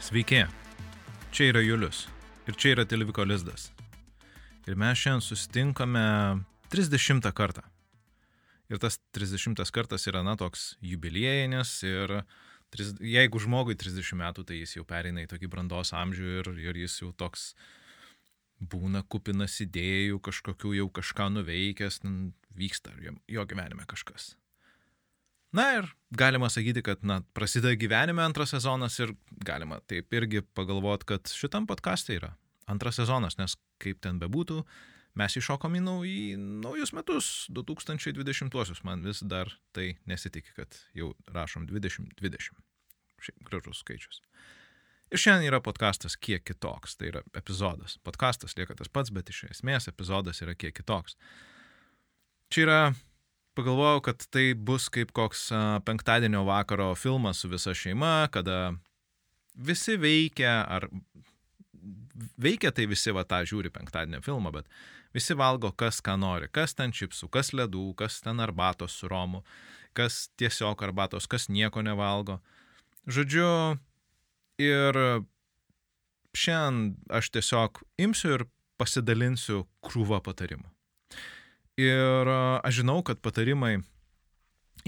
Sveiki, čia yra Julius ir čia yra Televiko Lizdas. Ir mes šiandien susitinkame 30 kartą. Ir tas 30 kartas yra, na, toks jubiliejinis ir jeigu žmogui 30 metų, tai jis jau pereina į tokį brandos amžių ir, ir jis jau toks būna kupinas idėjų, kažkokių jau kažką nuveikęs, vyksta jo gyvenime kažkas. Na ir galima sakyti, kad na, prasideda gyvenime antras sezonas ir galima taip irgi pagalvoti, kad šitam podkastė yra antras sezonas, nes kaip ten bebūtų, mes iššokom į, nau, į naujus metus, 2020-uosius, man vis dar tai nesitikė, kad jau rašom 2020. Šiaip gražus skaičius. Ir šiandien yra podkastas kiek kitoks, tai yra epizodas. Podkastas lieka tas pats, bet iš esmės epizodas yra kiek kitoks. Čia yra pagalvojau, kad tai bus kaip koks penktadienio vakaro filmas su visa šeima, kada visi veikia, ar veikia tai visi va tą žiūri penktadienio filmą, bet visi valgo kas ką nori, kas ten čipsų, kas ledų, kas ten arbatos su romu, kas tiesiog arbatos, kas nieko nevalgo. Žodžiu, ir šiandien aš tiesiog imsiu ir pasidalinsiu krūvą patarimų. Ir aš žinau, kad patarimai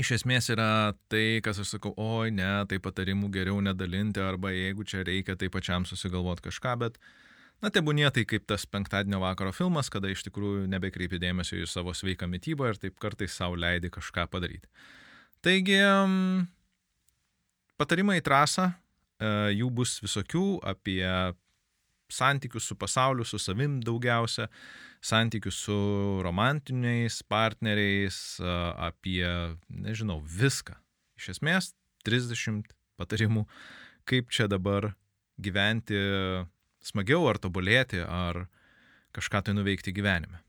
iš esmės yra tai, kas aš sakau, oi ne, tai patarimų geriau nedalinti, arba jeigu čia reikia, tai pačiam susigalvoti kažką, bet, na, tebūnie tai kaip tas penktadienio vakaro filmas, kada iš tikrųjų nebekreipi dėmesio į savo sveiką mytybą ir taip kartais savo leidi kažką padaryti. Taigi, patarimai į trasą, e, jų bus visokių apie santykius su pasauliu, su savim daugiausia, santykius su romantiniais partneriais, apie, nežinau, viską. Iš esmės, 30 patarimų, kaip čia dabar gyventi smagiau ar tobulėti, ar kažką tai nuveikti gyvenime.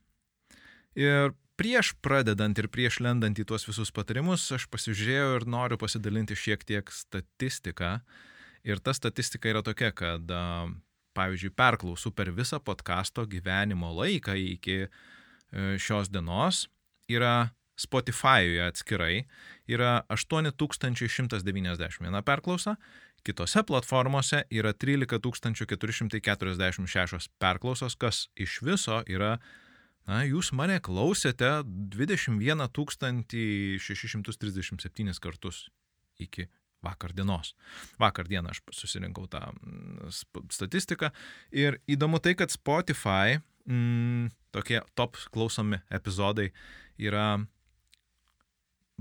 Ir prieš pradedant ir prieš lendant į tuos visus patarimus, aš pasižiūrėjau ir noriu pasidalinti šiek tiek statistiką. Ir ta statistika yra tokia, kad pavyzdžiui, perklausų per visą podkasto gyvenimo laiką iki e, šios dienos yra Spotify'uje atskirai yra 8191 perklausa, kitose platformose yra 13446 perklausos, kas iš viso yra, na, jūs mane klausėte 21 637 kartus iki vakar dienos. Vakar dieną aš susirinkau tą mm, statistiką ir įdomu tai, kad Spotify mm, tokie top klausomi epizodai yra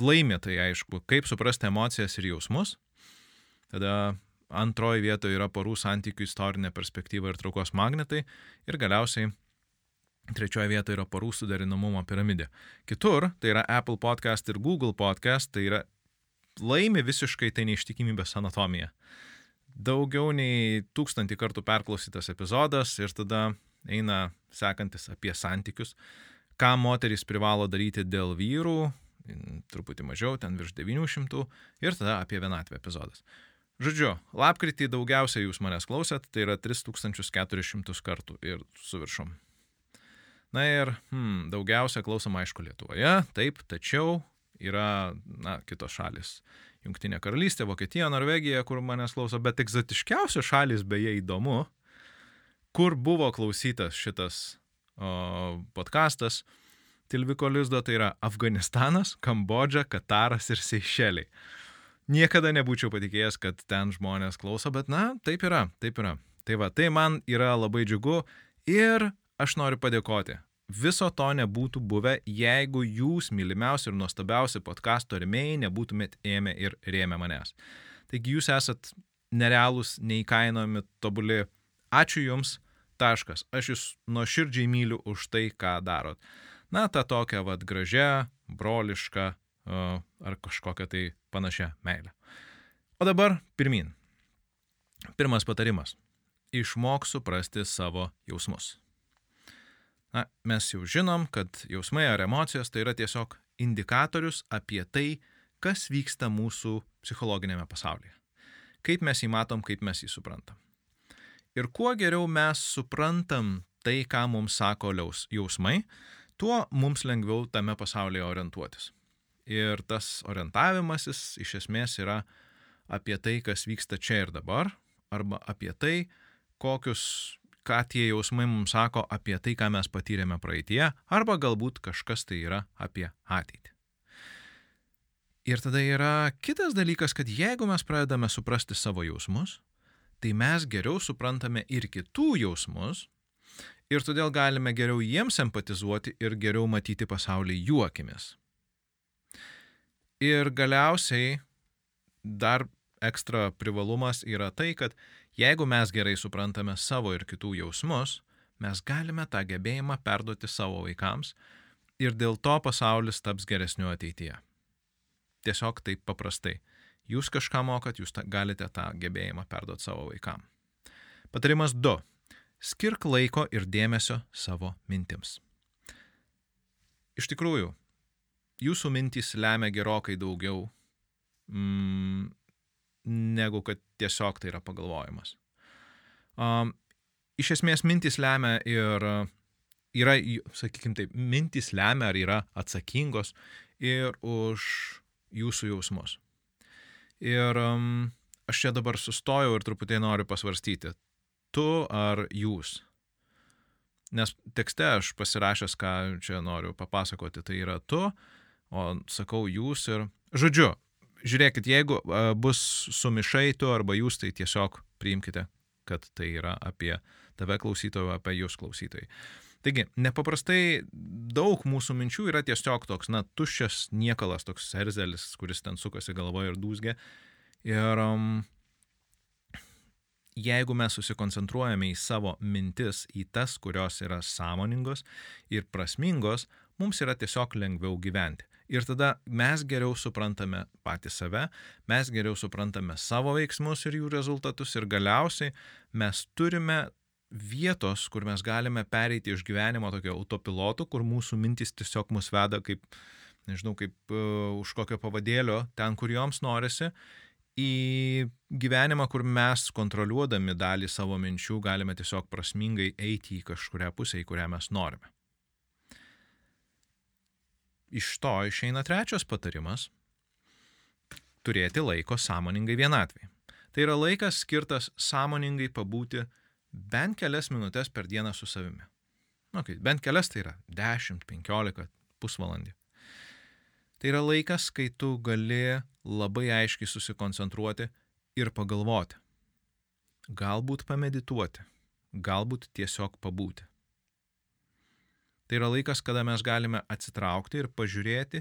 laimė, tai aišku, kaip suprasti emocijas ir jausmus. Tada antroji vietoje yra porų santykių istorinė perspektyva ir traukos magnetai. Ir galiausiai trečioje vietoje yra porų suderinamumo piramidė. Kitur, tai yra Apple podcast ir Google podcast, tai yra laimi visiškai tai neištikimybės anatomija. Daugiau nei tūkstantį kartų perklausytas epizodas ir tada eina sekantis apie santykius, ką moterys privalo daryti dėl vyrų, truputį mažiau, ten virš 900 ir tada apie vienatvę epizodas. Žodžiu, lapkritį daugiausiai jūs manęs klausėt, tai yra 3400 kartų ir su viršum. Na ir hmm, daugiausia klausom aišku Lietuvoje, taip, tačiau yra, na, kitos šalis. Junktinė karalystė, Vokietija, Norvegija, kur manęs klauso, bet egzotiškiausios šalis beje įdomu, kur buvo klausytas šitas o, podcastas Tilviko Lizdo, tai yra Afganistanas, Kambodža, Kataras ir Seišeliai. Niekada nebūčiau patikėjęs, kad ten žmonės klauso, bet na, taip yra, taip yra. Tai va, tai man yra labai džiugu ir aš noriu padėkoti Viso to nebūtų buvę, jeigu jūs, mylimiausi ir nuostabiausi podkasto remėjai, nebūtumėt ėmę ir rėmę manęs. Taigi jūs esat nerealūs, neįkainojami, tobuli. Ačiū Jums, taškas. Aš Jūs nuoširdžiai myliu už tai, ką darot. Na, ta tokia vad gražia, broliška ar kažkokia tai panašia meilė. O dabar pirmin. Pirmas patarimas. Išmok suprasti savo jausmus. Na, mes jau žinom, kad jausmai ar emocijos tai yra tiesiog indikatorius apie tai, kas vyksta mūsų psichologinėme pasaulyje. Kaip mes jį matom, kaip mes jį suprantam. Ir kuo geriau mes suprantam tai, ką mums sako jausmai, tuo mums lengviau tame pasaulyje orientuotis. Ir tas orientavimasis iš esmės yra apie tai, kas vyksta čia ir dabar, arba apie tai, kokius, ką tie jausmai mums sako apie tai, ką mes patyrėme praeitie, arba galbūt kažkas tai yra apie ateitį. Ir tada yra kitas dalykas, kad jeigu mes pradedame suprasti savo jausmus, tai mes geriau suprantame ir kitų jausmus, ir todėl galime geriau jiems empatizuoti ir geriau matyti pasaulį jų akimis. Ir galiausiai dar ekstra privalumas yra tai, kad jeigu mes gerai suprantame savo ir kitų jausmus, mes galime tą gebėjimą perduoti savo vaikams ir dėl to pasaulis taps geresniu ateityje. Tiesiog taip paprastai. Jūs kažką mokat, jūs ta, galite tą gebėjimą perduoti savo vaikam. Patarimas 2. Skirk laiko ir dėmesio savo mintims. Iš tikrųjų, jūsų mintys lemia gerokai daugiau mm, negu kad tiesiog tai yra pagalvojimas. Um, iš esmės mintys lemia ir yra, sakykime taip, mintys lemia ar yra atsakingos ir už jūsų jausmus. Ir um, aš čia dabar sustojau ir truputį noriu pasvarstyti, tu ar jūs. Nes tekste aš pasirašęs, ką čia noriu papasakoti, tai yra tu, o sakau jūs ir... Žodžiu, žiūrėkit, jeigu bus sumišai tu arba jūs, tai tiesiog priimkite, kad tai yra apie tave klausytojų, apie jūs klausytojai. Taigi, nepaprastai daug mūsų minčių yra tiesiog toks, na, tuščias niekalas, toks erzelis, kuris ten sukasi galvoje ir dūzgia. Ir um, jeigu mes susikoncentruojame į savo mintis, į tas, kurios yra sąmoningos ir prasmingos, mums yra tiesiog lengviau gyventi. Ir tada mes geriau suprantame patį save, mes geriau suprantame savo veiksmus ir jų rezultatus ir galiausiai mes turime vietos, kur mes galime pereiti iš gyvenimo tokio autopiloto, kur mūsų mintis tiesiog mus veda kaip, nežinau, kaip uh, už kokio pavadėlio, ten, kur joms norisi, į gyvenimą, kur mes kontroliuodami dalį savo minčių galime tiesiog prasmingai eiti į kažkuria pusę, į kurią mes norime. Iš to išeina trečias patarimas - turėti laiko sąmoningai vienatvį. Tai yra laikas skirtas sąmoningai pabūti bent kelias minutės per dieną su savimi. Na, okay, bent kelias tai yra 10, 15, pusvalandį. Tai yra laikas, kai tu gali labai aiškiai susikoncentruoti ir pagalvoti. Galbūt pamedituoti, galbūt tiesiog pabūti. Tai yra laikas, kada mes galime atsitraukti ir pažiūrėti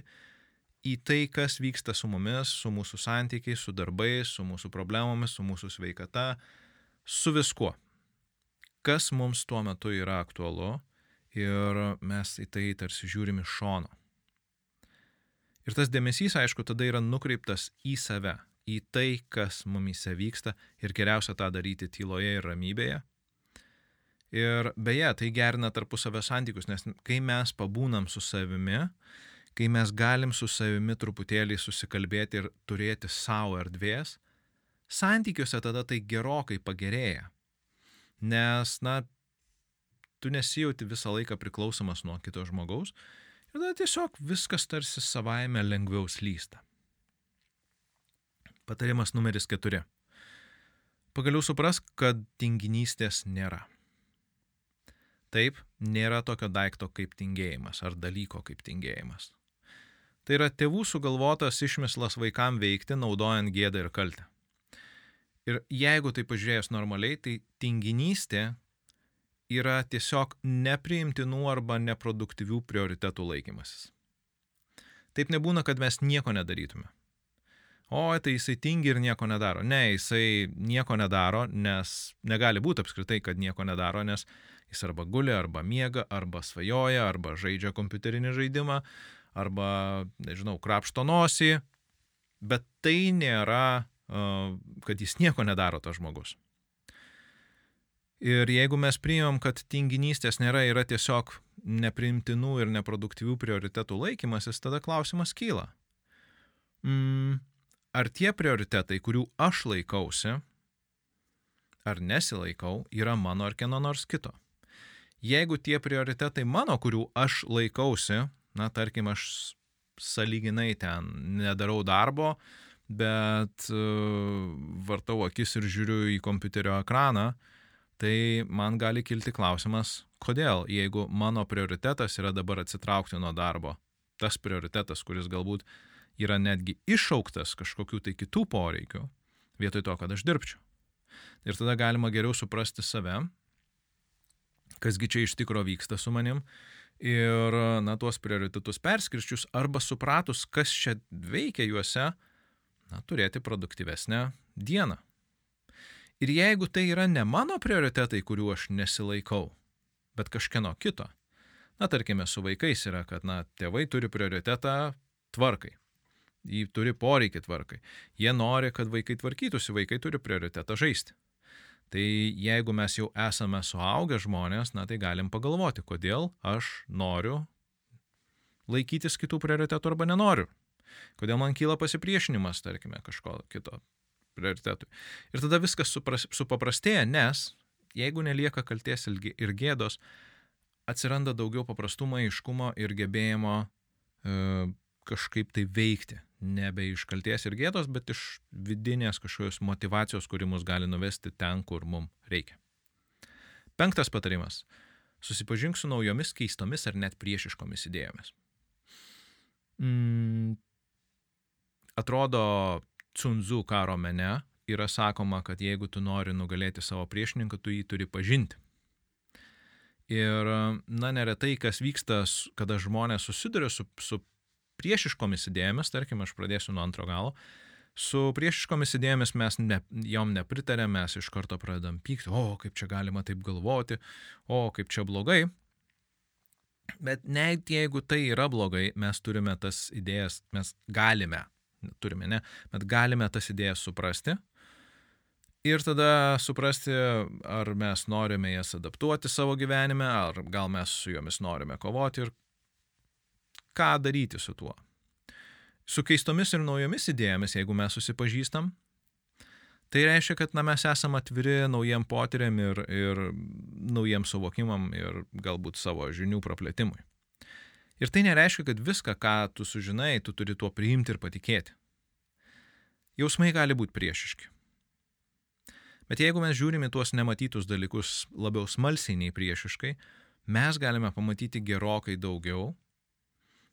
į tai, kas vyksta su mumis, su mūsų santykiais, su darbais, su mūsų problemomis, su mūsų sveikata, su viskuo kas mums tuo metu yra aktualu ir mes į tai tarsi žiūrim iš šono. Ir tas dėmesys, aišku, tada yra nukreiptas į save, į tai, kas mumise vyksta ir geriausia tą daryti tyloje ir ramybėje. Ir beje, tai gerina tarpusavio santykius, nes kai mes pabūnam su savimi, kai mes galim su savimi truputėlį susikalbėti ir turėti savo erdvės, santykiuose tada tai gerokai pagerėja nes, na, tu nesijauti visą laiką priklausomas nuo kito žmogaus ir tada tiesiog viskas tarsi savaime lengviau slysta. Patarimas numeris keturi. Pagaliau suprask, kad tinginystės nėra. Taip, nėra tokio daikto kaip tingėjimas ar dalyko kaip tingėjimas. Tai yra tėvų sugalvotas išmislas vaikam veikti, naudojant gėdą ir kaltę. Ir jeigu tai pažiūrėjus normaliai, tai tinginystė yra tiesiog nepriimtinų arba neproduktyvių prioritetų laikymasis. Taip nebūna, kad mes nieko nedarytume. O, tai jisai tingi ir nieko nedaro. Ne, jisai nieko nedaro, nes negali būti apskritai, kad nieko nedaro, nes jis arba guli, arba miega, arba svajoja, arba žaidžia kompiuterinį žaidimą, arba, nežinau, krapšto nosį. Bet tai nėra kad jis nieko nedaro tas žmogus. Ir jeigu mes priimam, kad tinginystės nėra, yra tiesiog nepriimtinų ir neproduktyvių prioritetų laikymasis, tada klausimas kyla. Mm, ar tie prioritetai, kurių aš laikausi, ar nesilaikau, yra mano ar kieno nors kito? Jeigu tie prioritetai mano, kurių aš laikausi, na tarkim, aš saliginai ten nedarau darbo, bet uh, vartau akis ir žiūriu į kompiuterio ekraną, tai man gali kilti klausimas, kodėl, jeigu mano prioritetas yra dabar atsitraukti nuo darbo, tas prioritetas, kuris galbūt yra netgi iššauktas kažkokių tai kitų poreikių, vietoj to, kad aš dirbčiau. Ir tada galima geriau suprasti save, kasgi čia iš tikro vyksta su manim ir, na, tuos prioritetus perskirščius arba supratus, kas čia veikia juose, na, turėti produktyvesnę dieną. Ir jeigu tai yra ne mano prioritetai, kuriuo aš nesilaikau, bet kažkieno kito, na, tarkime, su vaikais yra, kad, na, tėvai turi prioritetą tvarkai. Jį turi poreikį tvarkai. Jie nori, kad vaikai tvarkytųsi, vaikai turi prioritetą žaisti. Tai jeigu mes jau esame suaugę žmonės, na tai galim pagalvoti, kodėl aš noriu laikytis kitų prioritetų arba nenoriu. Kodėl man kyla pasipriešinimas, tarkime, kažko kito prioritetui. Ir tada viskas supras, supaprastėja, nes jeigu nelieka kalties ir gėdos, atsiranda daugiau paprastumo, aiškumo ir gebėjimo e, kažkaip tai veikti nebe iš kalties ir gėdos, bet iš vidinės kažkokios motivacijos, kuri mus gali nuvesti ten, kur mums reikia. Penktas patarimas. Susipažink su naujomis keistomis ar net priešiškomis idėjomis. Mm, atrodo, Cunzu karo mene yra sakoma, kad jeigu tu nori nugalėti savo priešininką, tu jį turi pažinti. Ir, na, neretai, kas vyksta, kada žmonės susiduria su, su priešiškomis idėjomis, tarkim, aš pradėsiu nuo antro galo, su priešiškomis idėjomis mes ne, jom nepritarėm, mes iš karto pradedam pykti, o kaip čia galima taip galvoti, o kaip čia blogai. Bet net jeigu tai yra blogai, mes turime tas idėjas, mes galime, turime ne, bet galime tas idėjas suprasti ir tada suprasti, ar mes norime jas adaptuoti savo gyvenime, ar gal mes su jomis norime kovoti ir ką daryti su tuo. Su keistomis ir naujomis idėjomis, jeigu mes susipažįstam, tai reiškia, kad na, mes esame atviri naujiem potyriam ir, ir naujiem suvokimam ir galbūt savo žinių praplėtimui. Ir tai nereiškia, kad viską, ką tu sužinai, tu turi tuo priimti ir patikėti. Jausmai gali būti priešiški. Bet jeigu mes žiūrime tuos nematytus dalykus labiau smalsiai nei priešiškai, mes galime pamatyti gerokai daugiau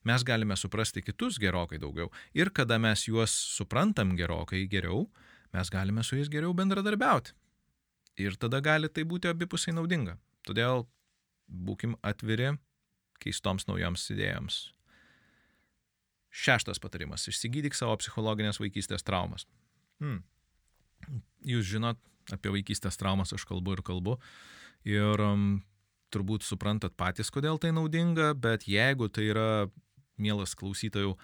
mes galime suprasti kitus gerokai daugiau. Ir kada mes juos suprantam gerokai geriau, mes galime su jais geriau bendradarbiauti. Ir tada gali tai būti abipusiai naudinga. Todėl būkim atviri keistoms naujoms idėjoms. Šeštas patarimas - išsigydyk savo psichologinės vaikystės traumas. Hmm. Jūs žinot, apie vaikystės traumas aš kalbu ir kalbu. Ir um, turbūt suprantat patys, kodėl tai naudinga, bet jeigu tai yra mielas klausytojų,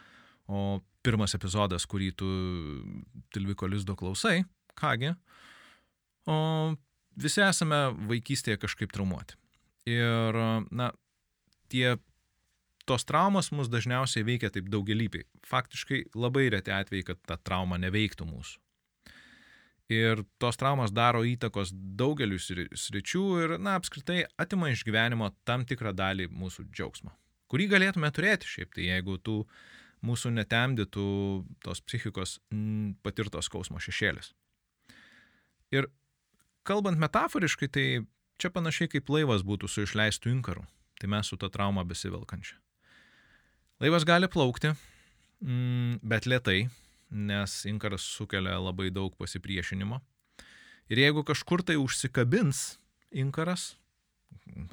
o pirmas epizodas, kurį tu Tilviko Lizdo klausai, kągi, o visi esame vaikystėje kažkaip traumuoti. Ir, na, tie tos traumos mus dažniausiai veikia taip daugelypiai. Faktiškai labai reti atvejai, kad ta trauma neveiktų mūsų. Ir tos traumos daro įtakos daugeliu sričių ir, na, apskritai atima iš gyvenimo tam tikrą dalį mūsų džiaugsmo kurį galėtume turėti šiaip, tai jeigu tų mūsų netemdytų tos psichikos patirtos skausmo šešėlis. Ir kalbant metaforiškai, tai čia panašiai kaip laivas būtų su išleistu inkaru, tai mes su ta trauma besivelkančia. Laivas gali plaukti, bet lietai, nes inkaras sukelia labai daug pasipriešinimo. Ir jeigu kažkur tai užsikabins inkaras,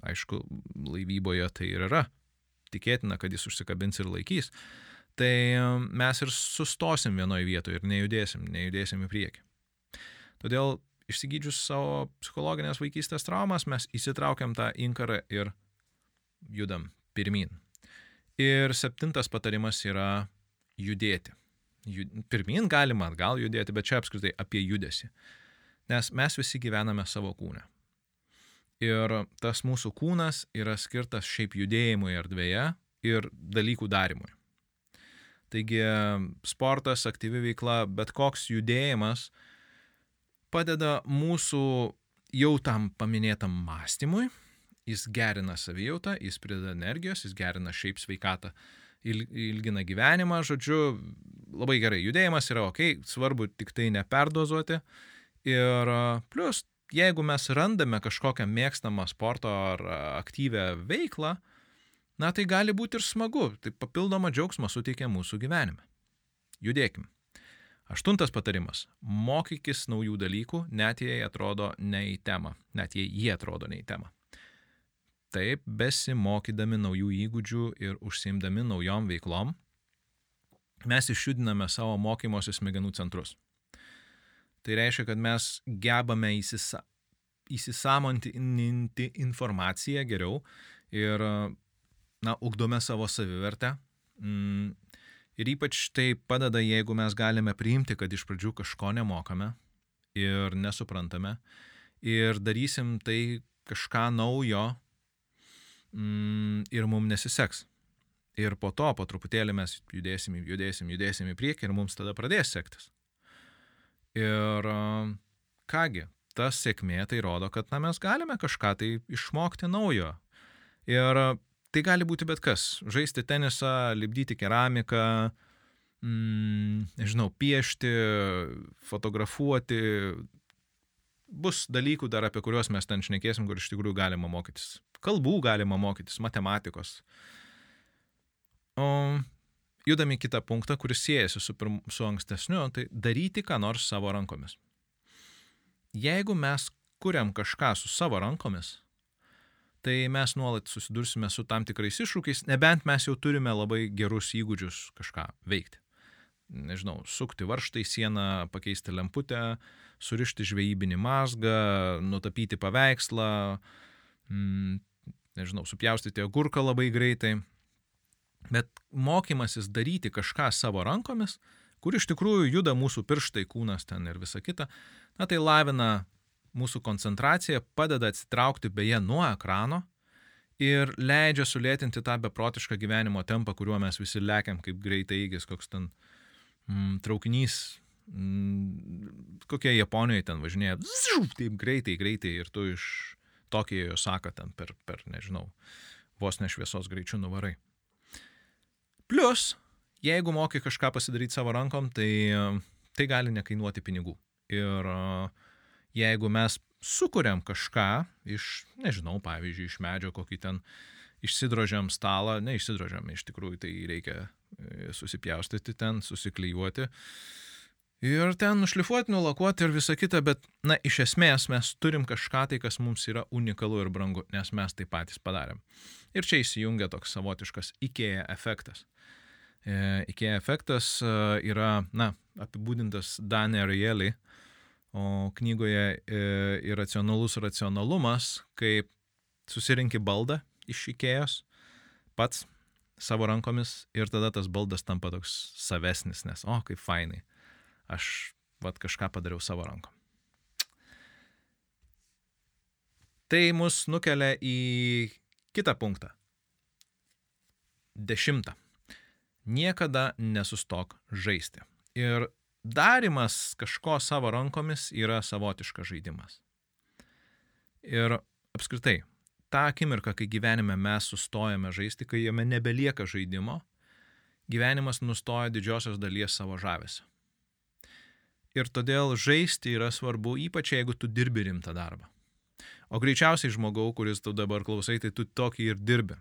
aišku, laivyboje tai ir yra tikėtina, kad jis užsikabins ir laikys, tai um, mes ir sustosim vienoje vietoje ir nejudėsim, nejudėsim į priekį. Todėl išsigydžius savo psichologinės vaikystės traumas, mes įsitraukiam tą inkarą ir judam pirmin. Ir septintas patarimas yra judėti. Pirmin galima atgal judėti, bet čia apskritai apie judesi. Nes mes visi gyvename savo kūne. Ir tas mūsų kūnas yra skirtas šiaip judėjimui erdvėje ir dalykų darimui. Taigi sportas, aktyvi veikla, bet koks judėjimas padeda mūsų jau tam paminėtam mąstymui, jis gerina savijautą, jis prideda energijos, jis gerina šiaip sveikatą ilgina gyvenimą, žodžiu, labai gerai, judėjimas yra ok, svarbu tik tai neperdozuoti. Ir plus, jeigu mes randame kažkokią mėgstamą sporto ar aktyvę veiklą, na tai gali būti ir smagu, tai papildomą džiaugsmą suteikia mūsų gyvenime. Judėkim. Aštuntas patarimas. Mokykis naujų dalykų, net jei atrodo ne į temą, net jei jie atrodo ne į temą. Taip, besimokydami naujų įgūdžių ir užsiimdami naujom veiklom, mes išjudiname savo mokymosi smegenų centrus. Tai reiškia, kad mes gebame įsisa, įsisamonti informaciją geriau ir, na, ugdome savo savivertę. Mm, ir ypač tai padeda, jeigu mes galime priimti, kad iš pradžių kažko nemokame ir nesuprantame ir darysim tai kažką naujo, mm, ir mums nesiseks. Ir po to, po truputėlį mes judėsim, judėsim, judėsim į priekį ir mums tada pradės sektis. Ir kągi, ta sėkmė tai rodo, kad na, mes galime kažką tai išmokti naujo. Ir tai gali būti bet kas. Žaisti tenisą, lipdyti keramiką, mm, nežinau, piešti, fotografuoti. Bus dalykų dar, apie kuriuos mes ten šnekėsim, kur iš tikrųjų galima mokytis kalbų galima mokytis, matematikos. O judame į kitą punktą, kuris siejasi su, pirm, su ankstesniu, tai daryti ką nors savo rankomis. Jeigu mes kuriam kažką su savo rankomis, tai mes nuolat susidursime su tam tikrais iššūkiais, nebent mes jau turime labai gerus įgūdžius kažką veikti. Nežinau, sukti varštą į sieną, pakeisti lemputę, surišti žvejybinį mazgą, nutapyti paveikslą, mm, nežinau, supjaustyti agurką labai greitai. Bet mokymasis daryti kažką savo rankomis, kur iš tikrųjų juda mūsų pirštai, kūnas ten ir visa kita, na tai lavina mūsų koncentraciją, padeda atsitraukti beje nuo ekrano ir leidžia sulėtinti tą beprotišką gyvenimo tempą, kuriuo mes visi lėkiam kaip greitai įgis, koks ten mm, traukinys, mm, kokie Japonijoje ten važinėja, taip greitai, greitai ir tu iš Tokijoje Osaka ten per, per, nežinau, vos nešviesos greičių nuvarai. Plus, jeigu moki kažką pasidaryti savo rankom, tai tai gali nekainuoti pinigų. Ir jeigu mes sukuriam kažką iš, nežinau, pavyzdžiui, iš medžio kokį ten išsidrožiam stalą, ne išsidrožiam, iš tikrųjų tai reikia e, susipjaustyti ten, susiklyjuoti. Ir ten nušlifuoti, nulakuoti ir visa kita, bet, na, iš esmės mes turim kažką tai, kas mums yra unikalu ir brangu, nes mes tai patys padarėm. Ir čia įsijungia toks savotiškas IKEA efektas. E, IKEA efektas e, yra, na, apibūdintas Dane Ariely, o knygoje e, Iracionalus racionalumas, kaip susirinkti baldą iš IKEA'os pats savo rankomis ir tada tas baldas tampa toks savesnis, nes, o, kaip fainai aš vat kažką padariau savo rankom. Tai mus nukelia į kitą punktą. Dešimtą. Niekada nesustok žaisti. Ir darimas kažko savo rankomis yra savotiškas žaidimas. Ir apskritai, tą akimirką, kai gyvenime mes sustojame žaisti, kai jame nebelieka žaidimo, gyvenimas nustoja didžiosios dalies savo žavesio. Ir todėl žaisti yra svarbu, ypač jeigu tu dirbi rimtą darbą. O greičiausiai žmogau, kuris tu dabar klausai, tai tu tokį ir dirbi.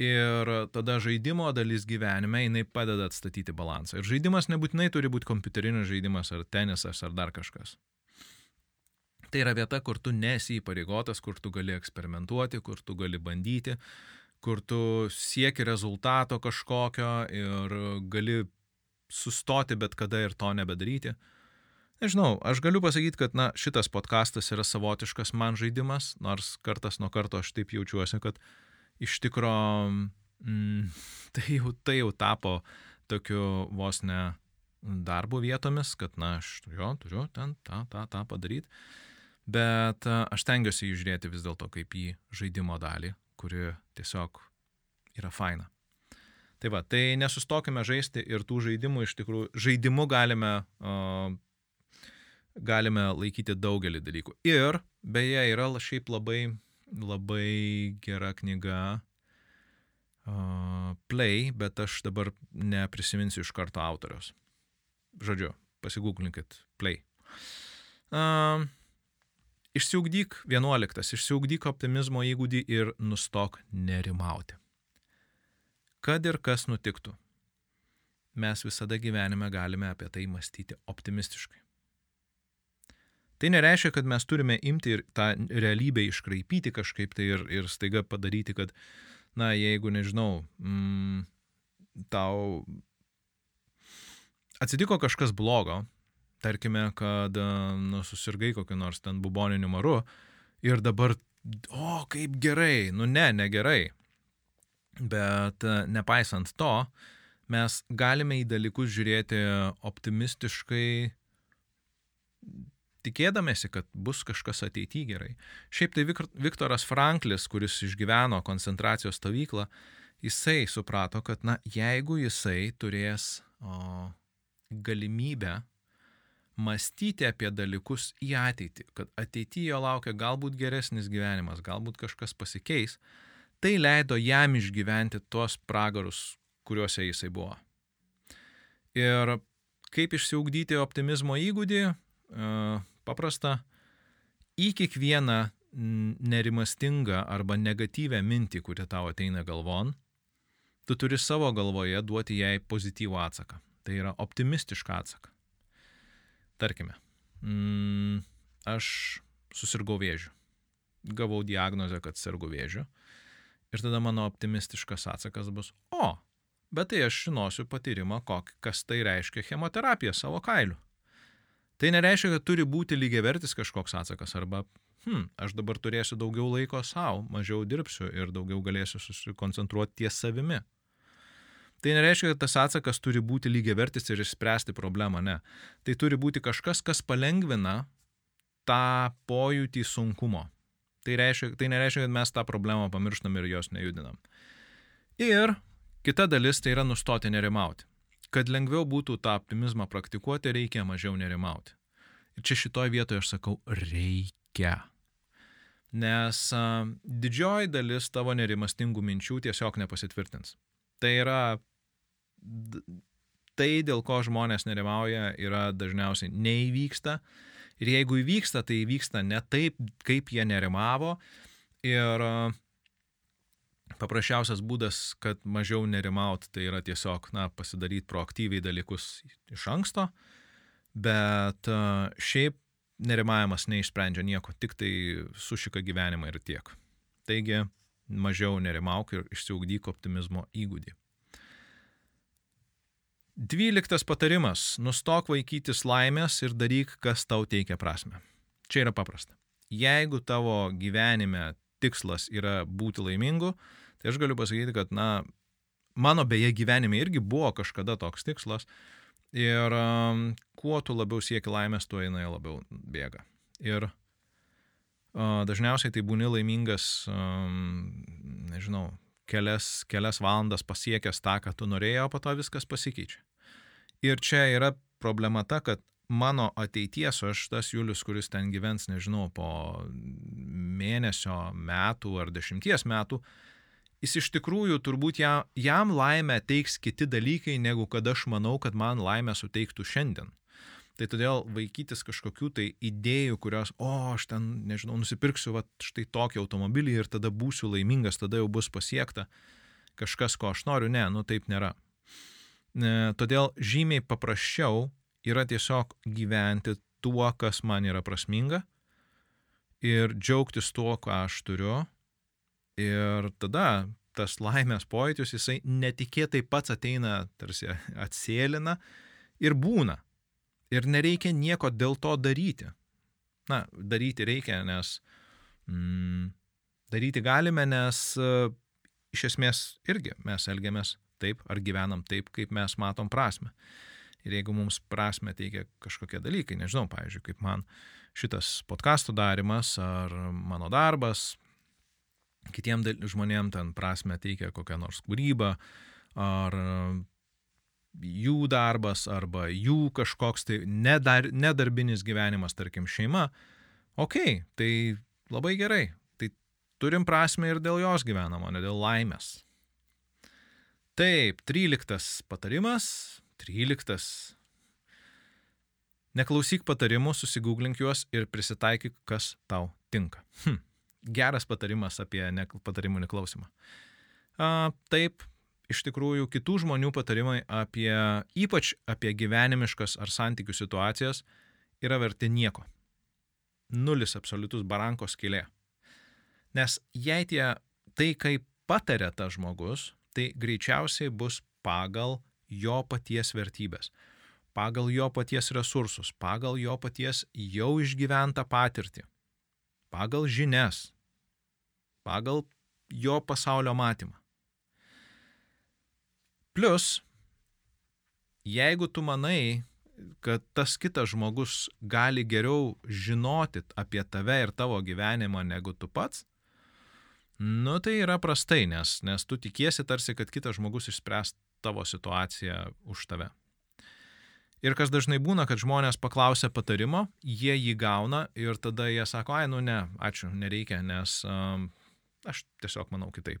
Ir tada žaidimo dalis gyvenime, jinai padeda atstatyti balansą. Ir žaidimas nebūtinai turi būti kompiuterinis žaidimas ar tenisas ar dar kažkas. Tai yra vieta, kur tu nesi įpareigotas, kur tu gali eksperimentuoti, kur tu gali bandyti, kur tu sieki rezultato kažkokio ir gali sustoti bet kada ir to nebedaryti. Nežinau, aš galiu pasakyti, kad na, šitas podkastas yra savotiškas man žaidimas, nors kartas nuo karto aš taip jaučiuosi, kad iš tikro mm, tai, jau, tai jau tapo tokiu vos ne darbo vietomis, kad na, aš jo turiu ten tą, tą, tą padaryti. Bet aš tengiuosi jį žiūrėti vis dėlto kaip į žaidimo dalį, kuri tiesiog yra faina. Tai va, tai nesustokime žaisti ir tų žaidimų iš tikrųjų, žaidimu galime, uh, galime laikyti daugelį dalykų. Ir beje, yra šiaip labai, labai gera knyga, uh, Play, bet aš dabar neprisiminsiu iš karto autoriaus. Žodžiu, pasigūglinkit Play. Uh, Išsiugdyk 11. Išsiugdyk optimizmo įgūdį ir nustok nerimauti. Kad ir kas nutiktų, mes visada gyvenime galime apie tai mąstyti optimistiškai. Tai nereiškia, kad mes turime imti ir tą realybę iškraipyti kažkaip tai ir, ir staiga padaryti, kad, na, jeigu nežinau, mm, tau atsitiko kažkas blogo, tarkime, kad nu, susirgai kokiu nors ten buboniniu maru ir dabar, o kaip gerai, nu ne, negerai. Bet nepaisant to, mes galime į dalykus žiūrėti optimistiškai, tikėdamėsi, kad bus kažkas ateityje gerai. Šiaip tai Viktoras Franklis, kuris išgyveno koncentracijos stovyklą, jisai suprato, kad, na, jeigu jisai turės o, galimybę mąstyti apie dalykus į ateitį, kad ateityje jo laukia galbūt geresnis gyvenimas, galbūt kažkas pasikeis, tai leido jam išgyventi tuos pragarus, kuriuose jisai buvo. Ir kaip išsiugdyti optimizmo įgūdį? Paprasta. Į kiekvieną nerimastingą arba negatyvę mintį, kuri tau ateina galvon, tu turi savo galvoje duoti jai pozityvų atsaką. Tai yra optimistišką atsaką. Tarkime, mm, aš susirgau vėžiu. Gavau diagnozę, kad sergu vėžiu. Ir tada mano optimistiškas atsakas bus, o, bet tai aš žinosiu patyrimą, kok, kas tai reiškia chemoterapija savo kailiu. Tai nereiškia, kad turi būti lygiavertis kažkoks atsakas arba, hm, aš dabar turėsiu daugiau laiko savo, mažiau dirbsiu ir daugiau galėsiu susikoncentruoti ties savimi. Tai nereiškia, kad tas atsakas turi būti lygiavertis ir išspręsti problemą, ne. Tai turi būti kažkas, kas palengvina tą pojūtį sunkumo. Tai, reiškia, tai nereiškia, kad mes tą problemą pamirštam ir jos nejudinam. Ir kita dalis tai yra nustoti nerimauti. Kad lengviau būtų tą optimizmą praktikuoti, reikia mažiau nerimauti. Ir čia šitoje vietoje aš sakau, reikia. Nes a, didžioji dalis tavo nerimastingų minčių tiesiog nepasitvirtins. Tai yra tai, dėl ko žmonės nerimauja, yra dažniausiai neįvyksta. Ir jeigu įvyksta, tai įvyksta ne taip, kaip jie nerimavo. Ir paprasčiausias būdas, kad mažiau nerimaut, tai yra tiesiog, na, pasidaryti proaktyviai dalykus iš anksto. Bet šiaip nerimavimas neišsprendžia nieko, tik tai sušika gyvenimą ir tiek. Taigi, mažiau nerimauk ir išsiugdyk optimizmo įgūdį. Dvyliktas patarimas - nustok vaikytis laimės ir daryk, kas tau teikia prasme. Čia yra paprasta. Jeigu tavo gyvenime tikslas yra būti laimingu, tai aš galiu pasakyti, kad, na, mano beje gyvenime irgi buvo kažkada toks tikslas. Ir um, kuo tu labiau sieki laimės, tuo jinai labiau bėga. Ir uh, dažniausiai tai būni laimingas, um, nežinau, kelias, kelias valandas pasiekęs tą, ką tu norėjai, o po to viskas pasikeičia. Ir čia yra problema ta, kad mano ateities, aš tas Julius, kuris ten gyvens, nežinau, po mėnesio, metų ar dešimties metų, jis iš tikrųjų turbūt jam, jam laimę teiks kiti dalykai, negu kad aš manau, kad man laimę suteiktų šiandien. Tai todėl vaikytis kažkokių tai idėjų, kurios, o, aš ten, nežinau, nusipirksiu va, štai tokį automobilį ir tada būsiu laimingas, tada jau bus pasiekta kažkas, ko aš noriu, ne, nu taip nėra. E, todėl žymiai paprasčiau yra tiesiog gyventi tuo, kas man yra prasminga ir džiaugtis tuo, ką aš turiu. Ir tada tas laimės pojūtis, jisai netikėtai pats ateina, tarsi atsėlina ir būna. Ir nereikia nieko dėl to daryti. Na, daryti reikia, nes mm, daryti galime, nes uh, iš esmės irgi mes elgiamės taip, ar gyvenam taip, kaip mes matom prasme. Ir jeigu mums prasme teikia kažkokie dalykai, nežinau, pavyzdžiui, kaip man šitas podkastų darimas ar mano darbas, kitiem žmonėm ten prasme teikia kokią nors kūrybą, ar jų darbas, arba jų kažkoks tai nedar, nedarbinis gyvenimas, tarkim, šeima, okay, tai labai gerai, tai turim prasme ir dėl jos gyvenamo, ne dėl laimės. Taip, 13 patarimas. 13. Neklausyk patarimų, susigūglink juos ir prisitaikyk, kas tau tinka. Hm. Geras patarimas apie ne, patarimų neklausimą. A, taip, iš tikrųjų, kitų žmonių patarimai apie, ypač apie gyvenimiškas ar santykių situacijas, yra verti nieko. Nulis absoliutus barankos skilė. Nes jei tie tai, kaip patarė tas žmogus, tai greičiausiai bus pagal jo paties vertybės pagal jo paties resursus, pagal jo paties jau išgyventą patirtį, pagal žinias, pagal jo pasaulio matymą. Plus, jeigu tu manai, kad tas kitas žmogus gali geriau žinoti apie tave ir tavo gyvenimą negu tu pats, nu tai yra prastai, nes, nes tu tikiesi tarsi, kad kitas žmogus išspręs tavo situaciją už tave. Ir kas dažnai būna, kad žmonės paklausia patarimo, jie jį gauna ir tada jie sako, ai, nu ne, ačiū, nereikia, nes um, aš tiesiog manau kitaip.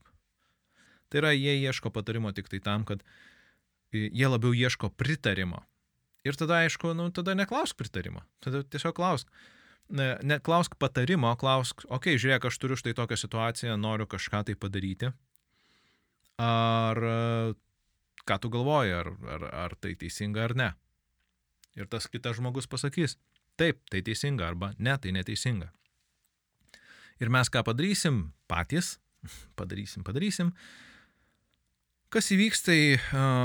Tai yra, jie ieško patarimo tik tai tam, kad jie labiau ieško pritarimo. Ir tada, aišku, nu, tada neklausk pritarimo, tada tiesiog klausk. Ne, neklausk patarimo, klausk, okei, okay, žiūrėk, aš turiu štai tokią situaciją, noriu kažką tai padaryti. Ar ką tu galvoji, ar, ar, ar tai teisinga ar ne. Ir tas kitas žmogus pasakys, taip, tai teisinga arba ne, tai neteisinga. Ir mes ką padarysim patys, padarysim, padarysim. Kas įvyks, tai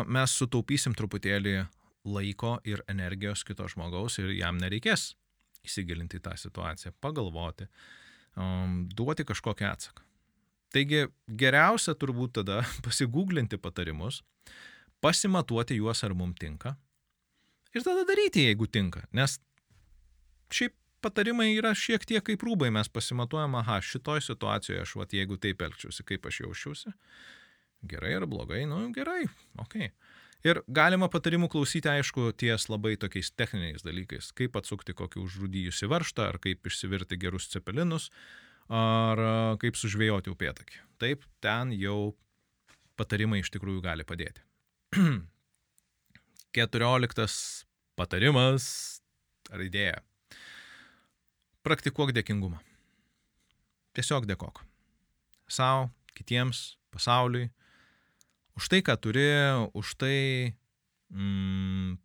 mes sutaupysim truputėlį laiko ir energijos kito žmogaus ir jam nereikės įsigilinti į tą situaciją, pagalvoti, duoti kažkokią atsaką. Taigi geriausia turbūt tada pasigūglinti patarimus, pasimatuoti juos, ar mums tinka, ir tada daryti, jeigu tinka. Nes šiaip patarimai yra šiek tiek kaip rūbai, mes pasimatuojam, aha, šitoj situacijoje aš, vat, jeigu taip elgčiausi, kaip aš jausčiausi, gerai ar blogai, nu gerai, okei. Okay. Ir galima patarimų klausyti, aišku, ties labai tokiais techniniais dalykais, kaip atsukti kokį užrūdyjusi varštą, ar kaip išsivirti gerus cepelinus, ar kaip sužvėjoti upėtakį. Taip, ten jau patarimai iš tikrųjų gali padėti. 14 patarimas ar idėja. Praktikuok dėkingumą. Tiesiog dėkok. Sau, kitiems, pasauliui. Už tai, ką turi, už tai, mm,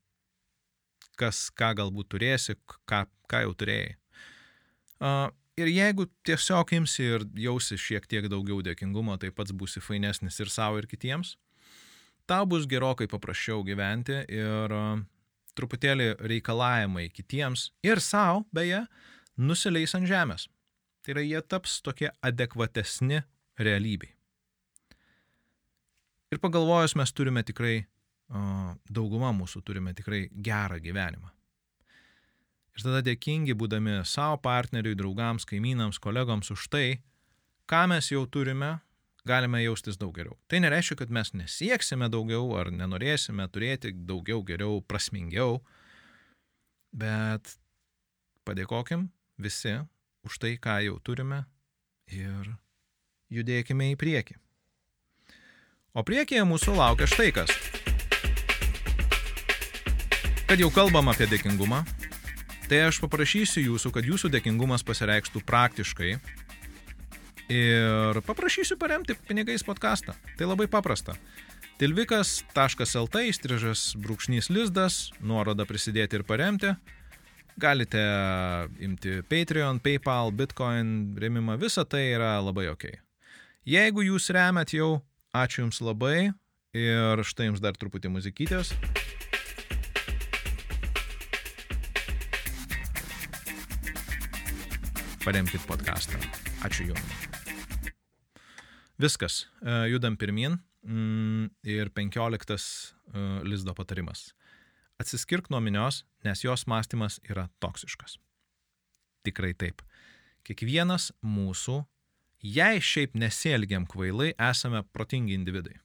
kas, ką galbūt turėsi, ką, ką jau turėjai. Uh, ir jeigu tiesiog imsi ir jausi šiek tiek daugiau dėkingumo, tai pats būsi fainesnis ir savo, ir kitiems tau bus gerokai paprasčiau gyventi ir truputėlį reikalavimai kitiems ir savo, beje, nusileis ant žemės. Tai yra, jie taps tokie adekvatesni realybei. Ir pagalvojus, mes turime tikrai, dauguma mūsų turime tikrai gerą gyvenimą. Ir tada dėkingi būdami savo partneriui, draugams, kaimynams, kolegoms už tai, ką mes jau turime galime jaustis daug geriau. Tai nereiškia, kad mes nesieksime daugiau ar nenorėsime turėti daugiau, geriau, prasmingiau, bet padėkokim visi už tai, ką jau turime ir judėkime į priekį. O priekyje mūsų laukia štai kas. Kad jau kalbam apie dėkingumą, tai aš paprašysiu jūsų, kad jūsų dėkingumas pasireikštų praktiškai ir paprašysiu paremti pinigais podcastą. Tai labai paprasta. Tilvikas.lt įstrižas brūkšnys lizdas, nuoroda prisidėti ir paremti. Galite imti Patreon, PayPal, Bitcoin remimą, visa tai yra labai ok. Jeigu jūs remiat jau, ačiū Jums labai ir štai Jums dar truputį muzikytės. Paremkit podcastą. Ačiū Jums. Viskas, e, judam pirmin mm, ir penkioliktas e, lizdo patarimas. Atsiskirk nuo minios, nes jos mąstymas yra toksiškas. Tikrai taip. Kiekvienas mūsų, jei šiaip nesielgiam kvailai, esame protingi individai.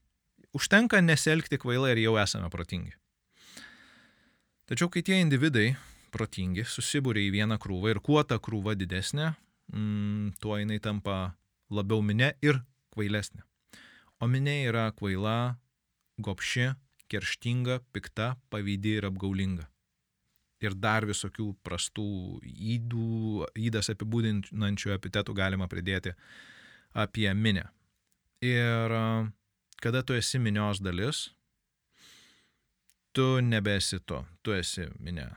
Užtenka nesielgti kvailai ir jau esame protingi. Tačiau kai tie individai protingi susibūrė į vieną krūvą ir kuo ta krūva didesnė, mm, tuo jinai tampa labiau minė ir kvailesnė. O minė yra kvaila, gopši, kerštinga, pikta, pavydi ir apgaulinga. Ir dar visokių prastų įdų, įdas apibūdinančių epitetų galima pridėti apie minę. Ir kada tu esi minios dalis, tu nebesi to, tu esi minė.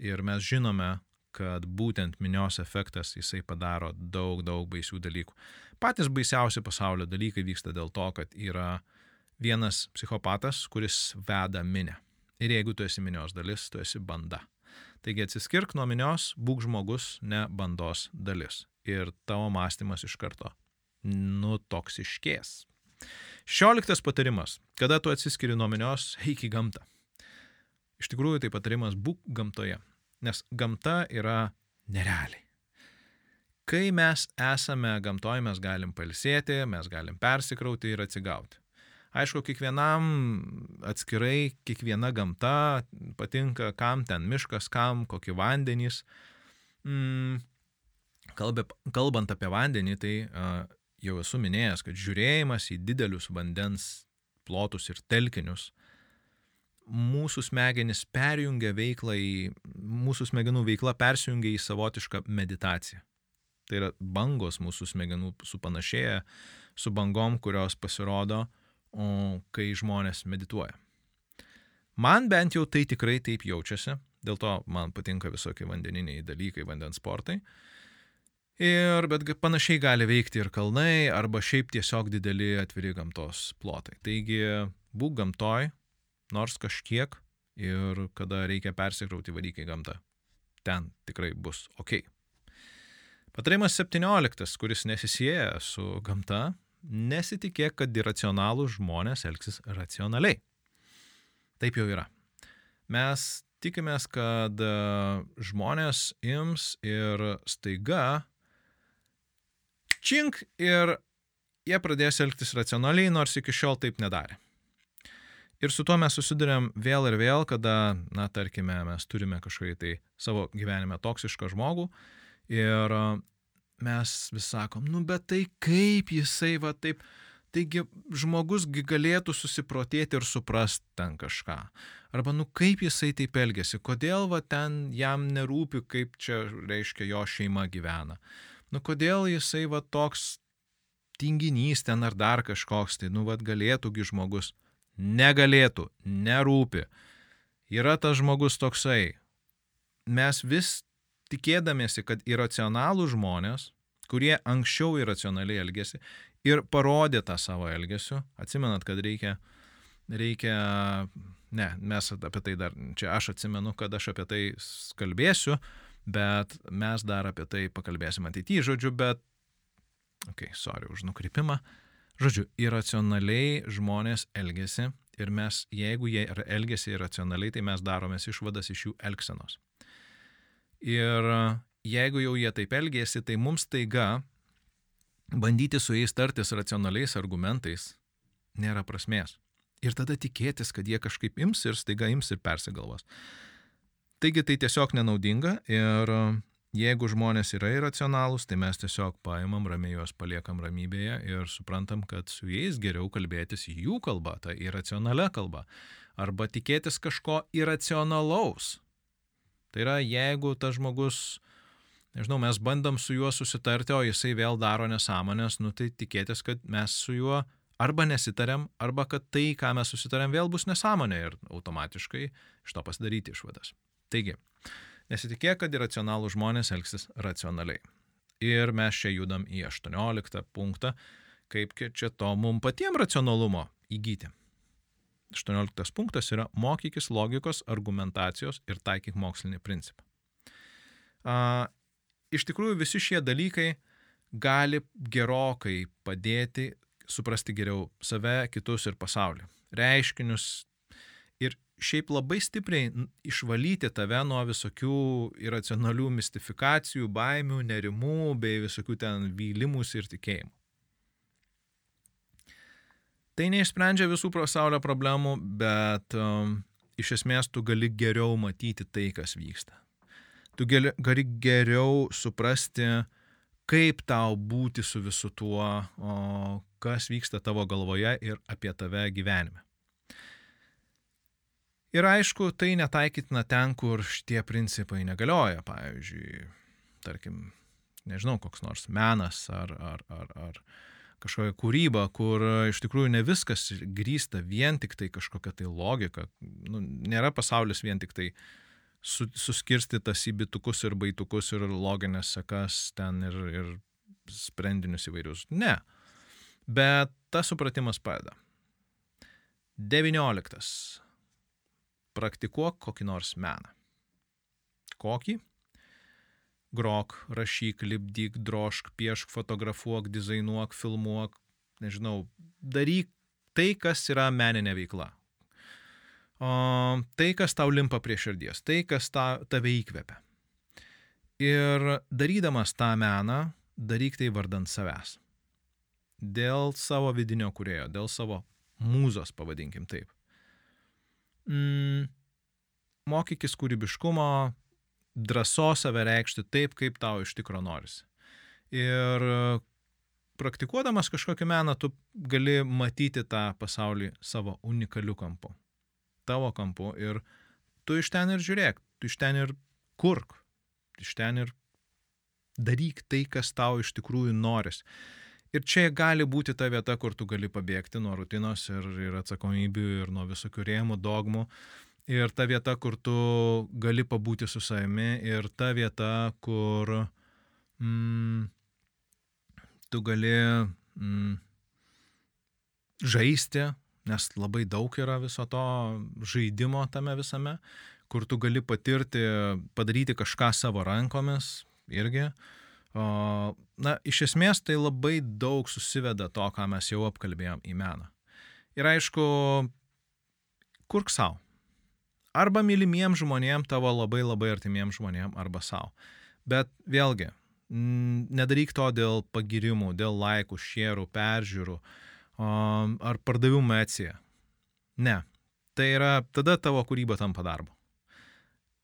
Ir mes žinome, kad būtent minios efektas jisai padaro daug, daug baisių dalykų. Patys baisiausi pasaulio dalykai vyksta dėl to, kad yra vienas psichopatas, kuris veda minę. Ir jeigu tu esi minios dalis, tu esi banda. Taigi atsiskirk nuo minios, būk žmogus, ne bandos dalis. Ir tavo mąstymas iš karto nutoksiškės. Šešioliktas patarimas. Kada tu atsiskiri nuo minios, eik į gamtą. Iš tikrųjų, tai patarimas būk gamtoje nes gamta yra nerealiai. Kai mes esame gamtoje, mes galim palsėti, mes galim persikrauti ir atsigauti. Aišku, kiekvienam atskirai, kiekviena gamta patinka, kam ten miškas, kam kokie vandenys. Mm, kalbė, kalbant apie vandenį, tai uh, jau esu minėjęs, kad žiūrėjimas į didelius vandens plotus ir telkinius mūsų smegenys perjungia veiklą į, mūsų smegenų veikla persijungia į savotišką meditaciją. Tai yra bangos mūsų smegenų supanašėja su bangom, kurios pasirodo, o kai žmonės medituoja. Man bent jau tai tikrai taip jaučiasi, dėl to man patinka visokie vandeniniai dalykai, vandens sportai. Ir, bet panašiai gali veikti ir kalnai, arba šiaip tiesiog dideli atviri gamtos plotai. Taigi, būk gamtoj, nors kažkiek ir kada reikia persikrauti vadyk į gamtą. Ten tikrai bus ok. Patarimas 17, kuris nesisėja su gamta, nesitikėk, kad iracionalūs žmonės elgsis racionaliai. Taip jau yra. Mes tikimės, kad e, žmonės ims ir staiga čink ir jie pradės elgtis racionaliai, nors iki šiol taip nedarė. Ir su tuo mes susidurėm vėl ir vėl, kada, na, tarkime, mes turime kažkokį tai savo gyvenime toksišką žmogų ir mes vis sakom, nu, bet tai kaip jisai va taip, taigi žmogus galėtų susiprotėti ir suprast ten kažką. Arba, nu, kaip jisai taip elgesi, kodėl va ten jam nerūpi, kaip čia, reiškia, jo šeima gyvena. Nu, kodėl jisai va toks tinginys ten ar dar kažkoks, tai, nu, va galėtųgi žmogus negalėtų, nerūpi. Yra tas žmogus toksai. Mes vis tikėdamėsi, kad iracionalų žmonės, kurie anksčiau iracionaliai elgėsi ir parodė tą savo elgesiu, atsimenat, kad reikia, reikia, ne, mes apie tai dar, čia aš atsimenu, kad aš apie tai kalbėsiu, bet mes dar apie tai pakalbėsim ateityje, žodžiu, bet, okei, okay, sorry už nukrypimą, uh, Žodžiu, iracionaliai žmonės elgesi ir mes, jeigu jie elgesi iracionaliai, tai mes daromės išvadas iš jų elgsenos. Ir jeigu jau jie taip elgėsi, tai mums taiga bandyti su jais tartis racionaliais argumentais nėra prasmės. Ir tada tikėtis, kad jie kažkaip ims ir staiga ims ir persigalvos. Taigi tai tiesiog nenaudinga ir Jeigu žmonės yra iracionalūs, tai mes tiesiog paimam ramiai juos paliekam ramybėje ir suprantam, kad su jais geriau kalbėtis jų kalba, ta iracionalia kalba. Arba tikėtis kažko iracionalaus. Tai yra, jeigu tas žmogus, nežinau, mes bandom su juo susitarti, o jisai vėl daro nesąmonės, nu tai tikėtis, kad mes su juo arba nesitarėm, arba kad tai, ką mes susitarėm, vėl bus nesąmonė ir automatiškai iš to pasidaryti išvadas. Taigi, Nesitikėk, kad iracionalų žmonės elgsis racionaliai. Ir mes čia judam į 18 punktą, kaip čia to mums patiems racionalumo įgyti. 18 punktas yra mokykis logikos, argumentacijos ir taikyk mokslinį principą. A, iš tikrųjų visi šie dalykai gali gerokai padėti suprasti geriau save, kitus ir pasaulį. Reiškinius, šiaip labai stipriai išvalyti tave nuo visokių iracionalių mistifikacijų, baimių, nerimų bei visokių ten vylimus ir tikėjimų. Tai neišsprendžia visų pasaulio problemų, bet um, iš esmės tu gali geriau matyti tai, kas vyksta. Tu gali geriau suprasti, kaip tau būti su visu tuo, o, kas vyksta tavo galvoje ir apie tave gyvenime. Ir aišku, tai netaikytina ten, kur šitie principai negalioja. Pavyzdžiui, tarkim, nežinau, koks nors menas ar, ar, ar, ar kažkokia kūryba, kur iš tikrųjų ne viskas grįsta vien tik tai kažkokia tai logika. Nu, nėra pasaulis vien tik tai su, suskirstytas į bitukus ir baitukus ir loginės sekas ten ir, ir sprendinius įvairius. Ne. Bet tas supratimas padeda. 19. Praktikuok kokį nors meną. Kokį? grok, rašyk, lipdyk, drošk, piešk, fotografuok, dizainuok, filmuok, nežinau, daryk tai, kas yra meninė veikla. O, tai, kas tau limpa prie širdies, tai, kas ta, tave įkvepia. Ir darydamas tą meną, daryk tai vardant savęs. Dėl savo vidinio kurėjo, dėl savo mūzos, pavadinkim taip. Mm, mokykis kūrybiškumo, drąsos save reikšti taip, kaip tau iš tikro norisi. Ir praktikuodamas kažkokį meną, tu gali matyti tą pasaulį savo unikaliu kampu, tavo kampu ir tu iš ten ir žiūrėk, tu iš ten ir kurk, iš ten ir daryk tai, kas tau iš tikrųjų noris. Ir čia gali būti ta vieta, kur tu gali pabėgti nuo rutinos ir, ir atsakomybių ir nuo visokių rėmų, dogmų ir ta vieta, kur tu gali pabūti su savimi ir ta vieta, kur mm, tu gali mm, žaisti, nes labai daug yra viso to žaidimo tame visame, kur tu gali patirti, padaryti kažką savo rankomis irgi. O, na, iš esmės tai labai daug susiveda to, ką mes jau apkalbėjom į meną. Ir aišku, kurk savo Arba mylimiem žmonėm, tavo labai labai artimiem žmonėm, arba savo. Bet vėlgi, nedaryk to dėl pagirimų, dėl laikų, šierų, peržiūrų ar pardavimų ecija. Ne. Tai yra, tada tavo kūryba tampa darbu.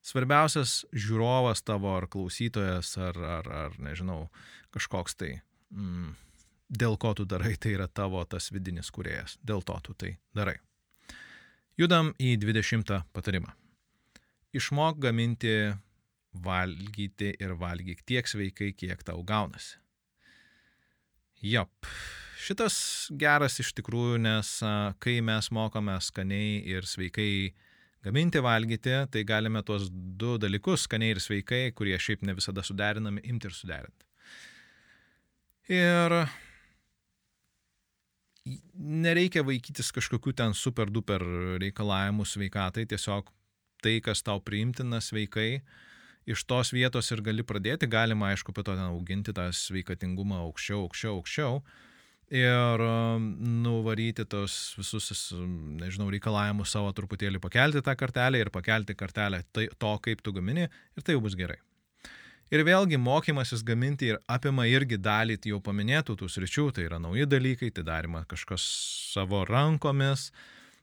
Svarbiausias žiūrovas tavo ar klausytojas ar, ar, ar nežinau, kažkoks tai, mm, dėl ko tu darai, tai yra tavo tas vidinis kuriejas. Dėl to tu tai darai. Judam į 20 patarimą. Išmok gaminti, valgyti ir valgyk tiek sveikai, kiek tau gaunasi. Jop, šitas geras iš tikrųjų, nes kai mes mokame skaniai ir sveikai gaminti, valgyti, tai galime tuos du dalykus, skaniai ir sveikai, kurie šiaip ne visada suderinami, imti ir suderinti. Ir nereikia vaikytis kažkokių ten super duper reikalavimų sveikatai, tiesiog tai, kas tau priimtina sveikai, iš tos vietos ir gali pradėti, galima aišku, po to ten auginti tą sveikatingumą aukščiau, aukščiau, aukščiau ir um, nuvaryti tos visus, nežinau, reikalavimus savo truputėlį pakelti tą kartelę ir pakelti kartelę tai, to, kaip tu gamini ir tai jau bus gerai. Ir vėlgi mokymasis gaminti ir apima irgi dalį jau paminėtų tų sričių, tai yra nauji dalykai, tai darima kažkas savo rankomis,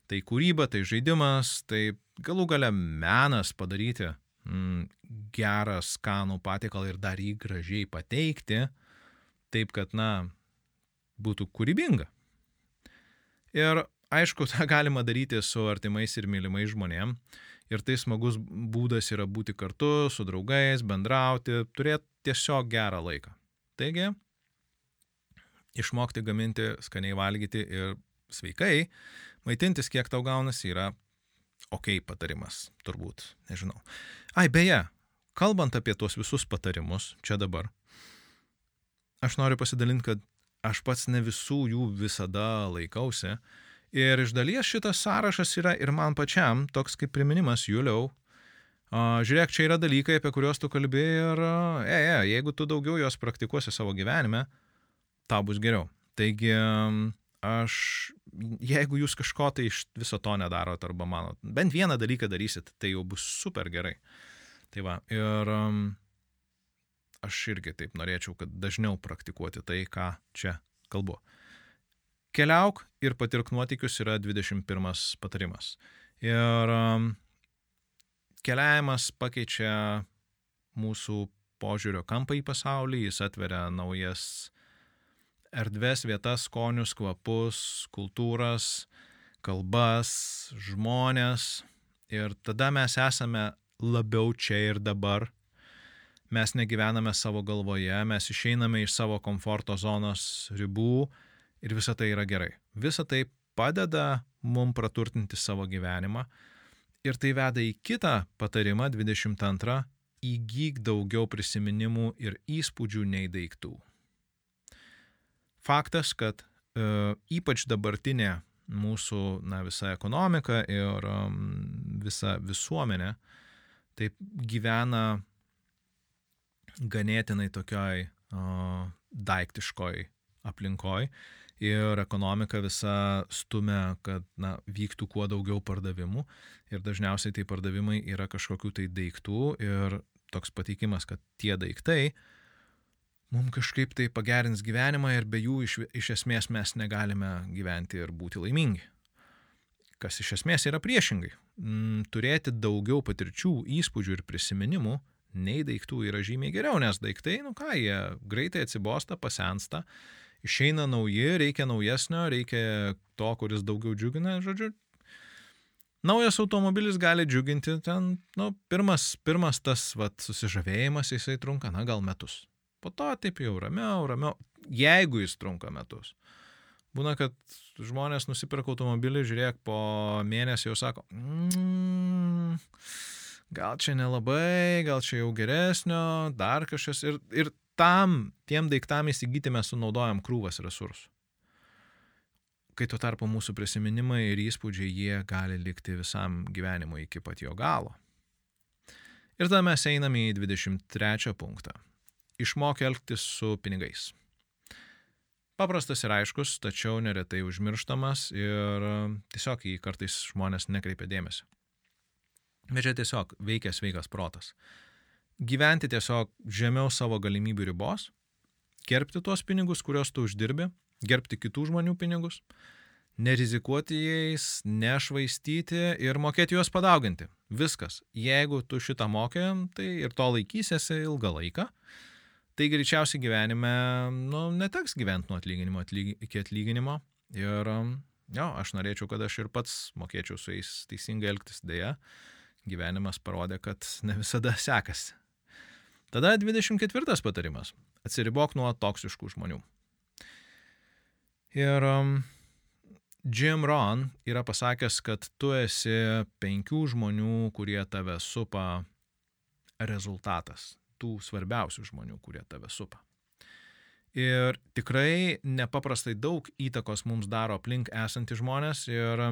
tai kūryba, tai žaidimas, tai galų gale menas padaryti mm, gerą skanų patiekalą ir dar jį gražiai pateikti, taip kad, na, būtų kūrybinga. Ir aišku, tą galima daryti su artimais ir mylimais žmonėmis ir tai smagus būdas yra būti kartu su draugais, bendrauti, turėti tiesiog gerą laiką. Taigi, išmokti gaminti, skaniai valgyti ir sveikai, maitintis kiek tau gaunasi yra ok patarimas, turbūt, nežinau. Ai, beje, kalbant apie tuos visus patarimus, čia dabar, aš noriu pasidalinti, kad aš pats ne visų jų visada laikausi, Ir iš dalies šitas sąrašas yra ir man pačiam toks kaip priminimas, Juliau. Žiūrėk, čia yra dalykai, apie kuriuos tu kalbėjai ir, e, e, jeigu tu daugiau juos praktikuosi savo gyvenime, tau bus geriau. Taigi, aš, jeigu jūs kažko tai iš viso to nedarot arba manot, bent vieną dalyką darysit, tai jau bus super gerai. Tai va, ir aš irgi taip norėčiau, kad dažniau praktikuoti tai, ką čia kalbu. Keliauk ir patirk nuotykius yra 21 patarimas. Ir um, keliavimas pakeičia mūsų požiūrio kampą į pasaulį, jis atveria naujas erdves, vietas, skonius, kvapus, kultūras, kalbas, žmonės. Ir tada mes esame labiau čia ir dabar. Mes negyvename savo galvoje, mes išeiname iš savo komforto zonos ribų ir visa tai yra gerai. Visa tai padeda mum praturtinti savo gyvenimą. Ir tai veda į kitą patarimą, 22, įgyk daugiau prisiminimų ir įspūdžių nei daiktų. Faktas, kad e, ypač dabartinė mūsų na, visa ekonomika ir um, visa visuomenė taip gyvena ganėtinai tokioj uh, daiktiškoj aplinkoj ir ekonomika visa stumia, kad na, vyktų kuo daugiau pardavimų ir dažniausiai tai pardavimai yra kažkokių tai daiktų ir toks pateikimas, kad tie daiktai mums kažkaip tai pagerins gyvenimą ir be jų iš, iš esmės mes negalime gyventi ir būti laimingi. Kas iš esmės yra priešingai. Mm, turėti daugiau patirčių, įspūdžių ir prisiminimų nei daiktų yra žymiai geriau, nes daiktai, nu ką, jie greitai atsibosta, pasensta, išeina nauji, reikia naujesnio, reikia to, kuris daugiau džiugina, žodžiu. Naujas automobilis gali džiuginti ten, nu, pirmas, pirmas tas, vat, susižavėjimas, jisai trunka, na, gal metus. Po to taip jau ramiau, ramiau, jeigu jis trunka metus. Būna, kad žmonės nusipirka automobilį, žiūrėk, po mėnesio jau sako, mm, gal čia nelabai, gal čia jau geresnio, dar kažkas. Ir, ir tam, tiem daiktam įsigyti mes sunaudojam krūvas resursų. Kai tuo tarpu mūsų prisiminimai ir įspūdžiai jie gali likti visam gyvenimui iki pat jo galo. Ir tada mes einame į 23 punktą. Išmok elgtis su pinigais. Paprastas ir aiškus, tačiau neretai užmirštamas ir tiesiog jį kartais žmonės nekreipia dėmesio. Bet čia tiesiog veikia sveikas protas. Gyventi tiesiog žemiau savo galimybių ribos, gerbti tuos pinigus, kuriuos tu uždirbi, gerbti kitų žmonių pinigus, nerizikuoti jais, nešvaistyti ir mokėti juos padauginti. Viskas. Jeigu tu šitą mokė, tai ir to laikysiesi ilgą laiką tai greičiausiai gyvenime nu, neteks gyventi nuo atlyginimo atlygi, iki atlyginimo. Ir jo, aš norėčiau, kad aš ir pats mokėčiau su jais teisingai elgtis dėja. Gyvenimas parodė, kad ne visada sekasi. Tada 24 patarimas. Atsiribok nuo toksiškų žmonių. Ir um, Jim Ron yra pasakęs, kad tu esi penkių žmonių, kurie tave supa rezultatas tų svarbiausių žmonių, kurie tave supa. Ir tikrai nepaprastai daug įtakos mums daro aplink esantys žmonės ir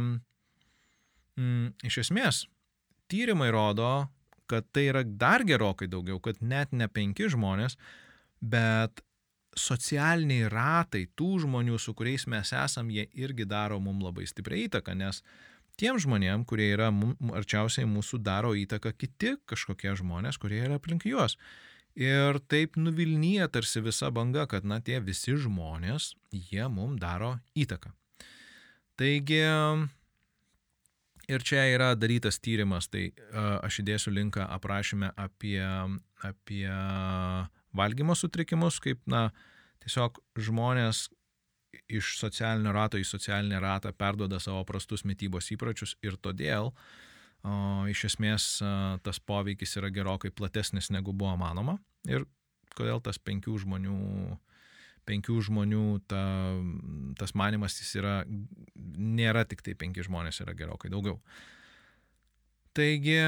mm, iš esmės tyrimai rodo, kad tai yra dar gerokai daugiau, kad net ne penki žmonės, bet socialiniai ratai tų žmonių, su kuriais mes esam, jie irgi daro mums labai stiprią įtaką, nes tiem žmonėm, kurie yra arčiausiai mūsų, daro įtaką kiti kažkokie žmonės, kurie yra aplink juos. Ir taip nuvilnyja tarsi visa banga, kad, na, tie visi žmonės, jie mums daro įtaką. Taigi, ir čia yra darytas tyrimas, tai aš įdėsiu linką aprašymę apie, apie valgymo sutrikimus, kaip, na, tiesiog žmonės iš socialinio rato į socialinį ratą perdoda savo prastus mytybos įpročius ir todėl o, iš esmės tas poveikis yra gerokai platesnis negu buvo manoma. Ir kodėl tas penkių žmonių, penkių žmonių ta, tas manimas jis yra, nėra tik tai penki žmonės, yra gerokai daugiau. Taigi,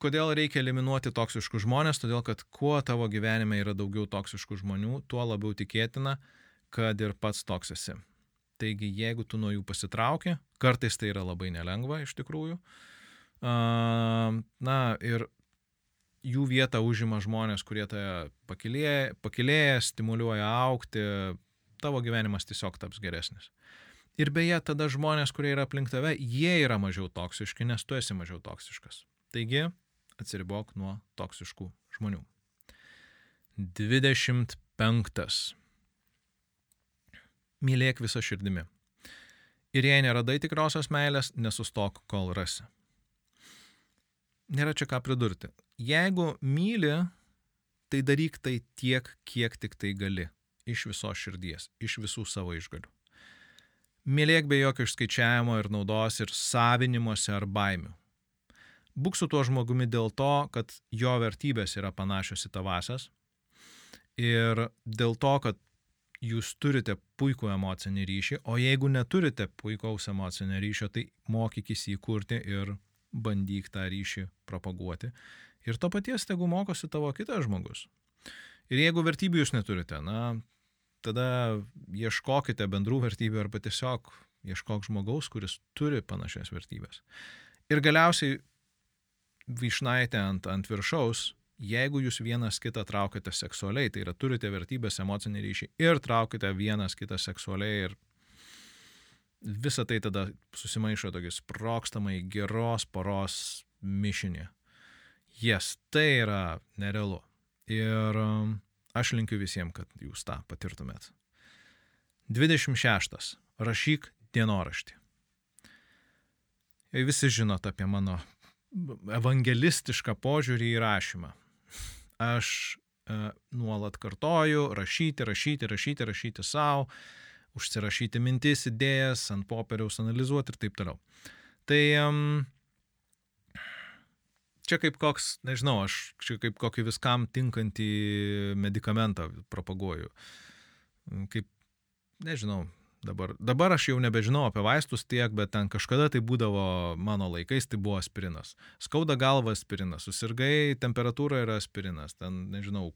kodėl reikia eliminuoti toksiškus žmonės? Todėl, kad kuo tavo gyvenime yra daugiau toksiškų žmonių, tuo labiau tikėtina, kad ir pats toks esi. Taigi, jeigu tu nuo jų pasitrauki, kartais tai yra labai nelengva iš tikrųjų. Na ir jų vietą užima žmonės, kurie tave pakilėja, pakilėja, stimuliuoja aukti, tavo gyvenimas tiesiog taps geresnis. Ir beje, tada žmonės, kurie yra aplink tave, jie yra mažiau toksiški, nes tu esi mažiau toksiškas. Taigi, atsiribok nuo toksiškų žmonių. 25 mylėk visą širdimi. Ir jei neradai tikros meilės, nesustok, kol rasi. Nėra čia ką pridurti. Jeigu myli, tai daryk tai tiek, kiek tik tai gali. Iš viso širdies, iš visų savo išgalių. Mylėk be jokio išskaičiavimo ir naudos ir savinimuose ar baimių. Būk su tuo žmogumi dėl to, kad jo vertybės yra panašios į tavasias ir dėl to, kad jūs turite puikų emocinį ryšį, o jeigu neturite puikaus emocinio ryšio, tai mokykis jį kurti ir bandyk tą ryšį propaguoti. Ir to paties tegu mokosi tavo kitas žmogus. Ir jeigu vertybių jūs neturite, na, tada ieškokite bendrų vertybių arba tiesiog ieškok žmogaus, kuris turi panašias vertybės. Ir galiausiai vyšnaitė ant, ant viršaus, jeigu jūs vienas kitą traukite seksualiai, tai yra turite vertybės, emocinį ryšį ir traukite vienas kitą seksualiai ir visa tai tada susimaišo tokį sprokstamai geros poros mišinį. Jes, tai yra nerealu. Ir um, Aš linkiu visiems, kad jūs tą patirtumėt. 26. Rašyk dienoraštį. Visi žinot apie mano evangelistišką požiūrį į rašymą. Aš e, nuolat kartoju rašyti, rašyti, rašyti, rašyti savo, užsirašyti mintis, idėjas, ant popieriaus analizuoti ir taip toliau. Tai čia kaip koks, nežinau, aš čia kaip kokį viskam tinkantį medikamentą propaguoju. Kaip, nežinau, dabar, dabar aš jau nebežinau apie vaistus tiek, bet ten kažkada tai būdavo mano laikais, tai buvo aspirinas. Skauda galva aspirinas, susirgai temperatūra yra aspirinas, ten, nežinau,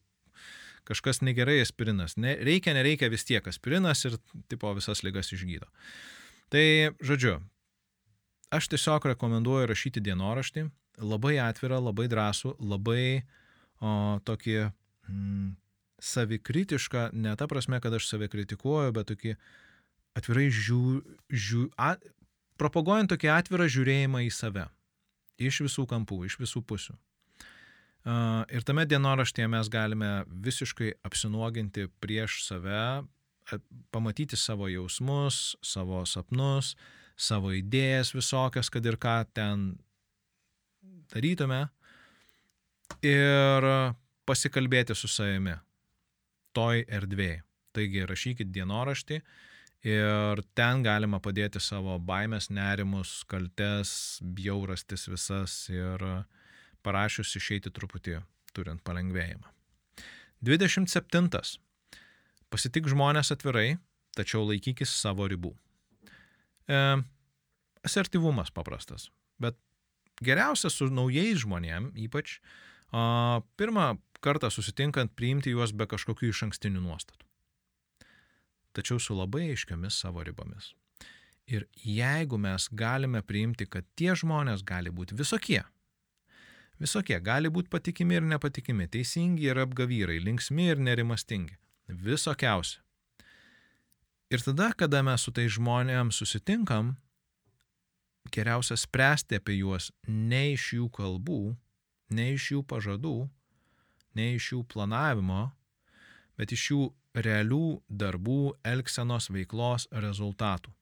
kažkas negerai aspirinas. Ne, reikia, nereikia vis tiek aspirinas ir tipo visas lygas išgydo. Tai, žodžiu, aš tiesiog rekomenduoju rašyti dienoraštį, labai atvirą, labai drąsų, labai o, tokį mm, savikritišką, ne ta prasme, kad aš save kritikuoju, bet tokį atvirai žiū, žiū, a, propaguojant tokį atvirą žiūrėjimą į save. Iš visų kampų, iš visų pusių. Uh, ir tame dienoraštėje mes galime visiškai apsinuoginti prieš save, pamatyti savo jausmus, savo sapnus, savo idėjas visokias, kad ir ką ten darytume ir pasikalbėti su savimi toj erdvėje. Taigi rašykit dienoraštį ir ten galima padėti savo baimės, nerimus, kaltes, bjaurastis visas ir parašius išeiti truputį turint palengvėjimą. 27. Pasitik žmonės atvirai, tačiau laikykis savo ribų. E, asertyvumas paprastas, bet geriausia su naujais žmonėm, ypač a, pirmą kartą susitinkant priimti juos be kažkokių iš ankstinių nuostatų. Tačiau su labai aiškiomis savo ribomis. Ir jeigu mes galime priimti, kad tie žmonės gali būti visokie, visokie, gali būti patikimi ir nepatikimi, teisingi ir apgavyrai, linksmi ir nerimastingi, visokiausi. Ir tada, kada mes su tai žmonėms susitinkam, geriausia spręsti apie juos ne iš jų kalbų, ne iš jų pažadų, ne iš jų planavimo, bet iš jų realių darbų, elgsenos veiklos rezultatų.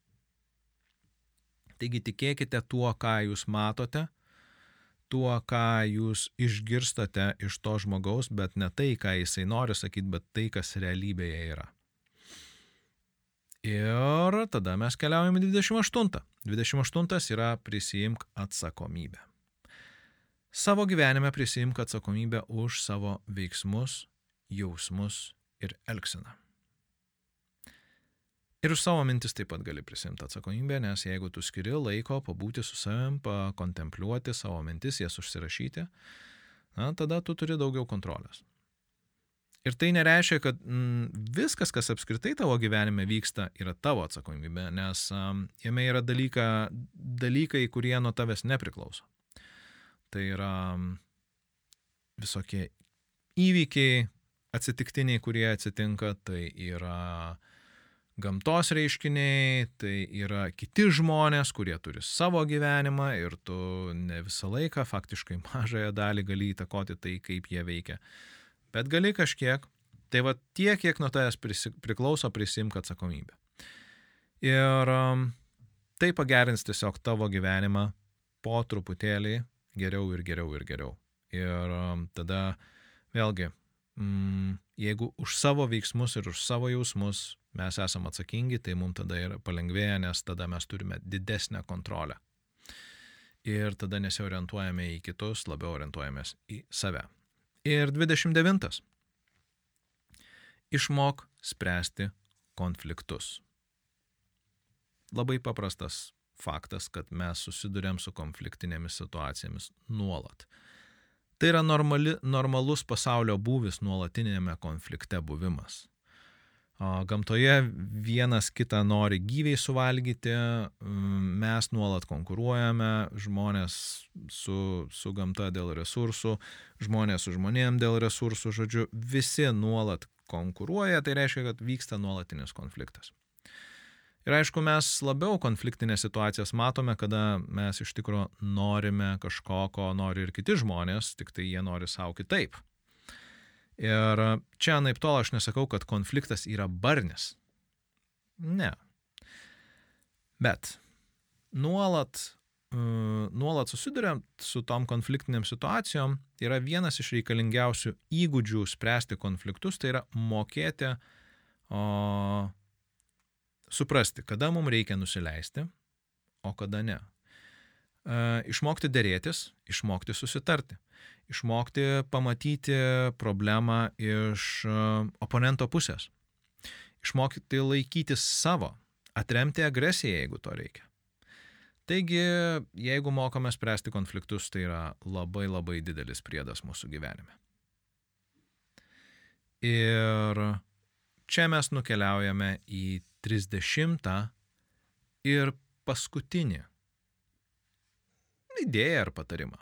Taigi tikėkite tuo, ką jūs matote, tuo, ką jūs išgirstate iš to žmogaus, bet ne tai, ką jisai nori sakyti, bet tai, kas realybėje yra. Ir tada mes keliaujame 28. 28 yra prisijimk atsakomybę. Savo gyvenime prisijimk atsakomybę už savo veiksmus, jausmus ir elgseną. Ir už savo mintis taip pat gali prisimti atsakomybę, nes jeigu tu skiri laiko pabūti su savim, pakontempliuoti savo mintis, jas užsirašyti, na, tada tu turi daugiau kontrolės. Ir tai nereiškia, kad mm, viskas, kas apskritai tavo gyvenime vyksta, yra tavo atsakomybė, nes um, jame yra dalyka, dalykai, kurie nuo tavęs nepriklauso. Tai yra um, visokie įvykiai, atsitiktiniai, kurie atsitinka, tai yra gamtos reiškiniai, tai yra kiti žmonės, kurie turi savo gyvenimą ir tu ne visą laiką, faktiškai mažąją dalį gali įtakoti tai, kaip jie veikia bet gali kažkiek. Tai va tiek, kiek nuo tavęs prisi, priklauso, prisimk atsakomybę. Ir um, tai pagerins tiesiog tavo gyvenimą po truputėlį geriau ir geriau ir geriau. Ir um, tada vėlgi, mm, jeigu už savo veiksmus ir už savo jausmus mes esame atsakingi, tai mums tada yra palengvėję, nes tada mes turime didesnę kontrolę. Ir tada nesiorientuojame į kitus, labiau orientuojamės į save. Ir 29. Išmok spręsti konfliktus. Labai paprastas faktas, kad mes susidurėm su konfliktinėmis situacijomis nuolat. Tai yra normali, normalus pasaulio būvis nuolatinėme konflikte buvimas. Gamtoje vienas kitą nori gyviai suvalgyti, mes nuolat konkuruojame, žmonės su, su gamta dėl resursų, žmonės su žmonėm dėl resursų, žodžiu, visi nuolat konkuruoja, tai reiškia, kad vyksta nuolatinis konfliktas. Ir aišku, mes labiau konfliktinės situacijas matome, kada mes iš tikrųjų norime kažko, ko nori ir kiti žmonės, tik tai jie nori savo kitaip. Ir čia naip tol aš nesakau, kad konfliktas yra barnis. Ne. Bet nuolat, uh, nuolat susiduriant su tom konfliktiniam situacijom yra vienas iš reikalingiausių įgūdžių spręsti konfliktus, tai yra mokėti o, suprasti, kada mums reikia nusileisti, o kada ne. Išmokti dėrėtis, išmokti susitarti išmokti pamatyti problemą iš e, oponento pusės. Išmokti laikytis savo, atremti agresiją, jeigu to reikia. Taigi, jeigu mokame spręsti konfliktus, tai yra labai labai didelis priedas mūsų gyvenime. Ir čia mes nukeliaujame į 30 ir paskutinį idėją ar patarimą.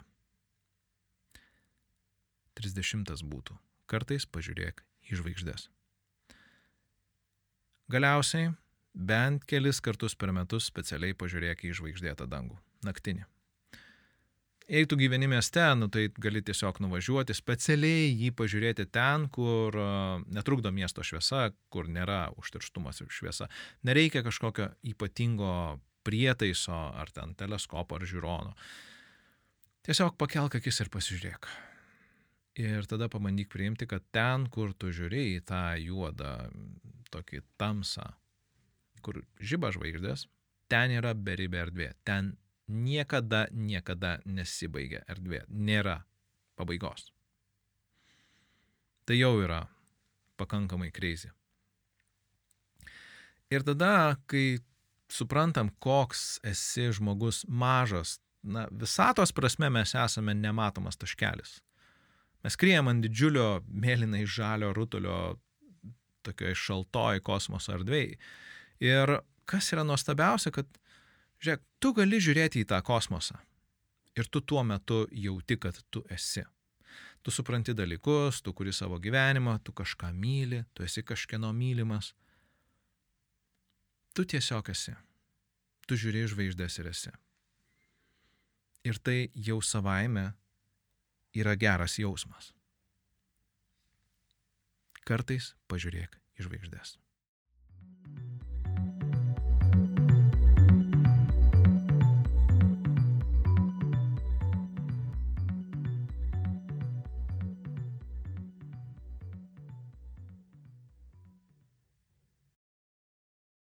30 būtų. Kartais pažiūrėk į žvaigždės. Galiausiai, bent kelis kartus per metus specialiai pažiūrėk į žvaigždėtą dangų - naktinį. Jei tu gyveni mieste, nu, tai gali tiesiog nuvažiuoti specialiai jį pažiūrėti ten, kur netrukdo miesto šviesa, kur nėra užterštumas šviesa. Nereikia kažkokio ypatingo prietaiso ar ten teleskopo ar žiūrono. Tiesiog pakelk akis ir pasižiūrėk. Ir tada pabandyk priimti, kad ten, kur tu žiūri į tą juodą, tokį tamsą, kur žyba žvaigždės, ten yra beribė erdvė. Ten niekada, niekada nesibaigia erdvė. Nėra pabaigos. Tai jau yra pakankamai kreizį. Ir tada, kai suprantam, koks esi žmogus mažas, na, visatos prasme mes esame nematomas taškelis. Mes kryjam ant didžiulio mėlynai žalio rutulio tokioj šaltoj kosmoso erdvėjai. Ir kas yra nuostabiausia, kad, žiūrėk, tu gali žiūrėti į tą kosmosą. Ir tu tuo metu jauti, kad tu esi. Tu supranti dalykus, tu kuri savo gyvenimą, tu kažką myli, tu esi kažkieno mylimas. Tu tiesiog esi. Tu žiūri žvaigždės ir esi. Ir tai jau savaime yra geras jausmas. Kartais pažiūrėk į žvaigždės.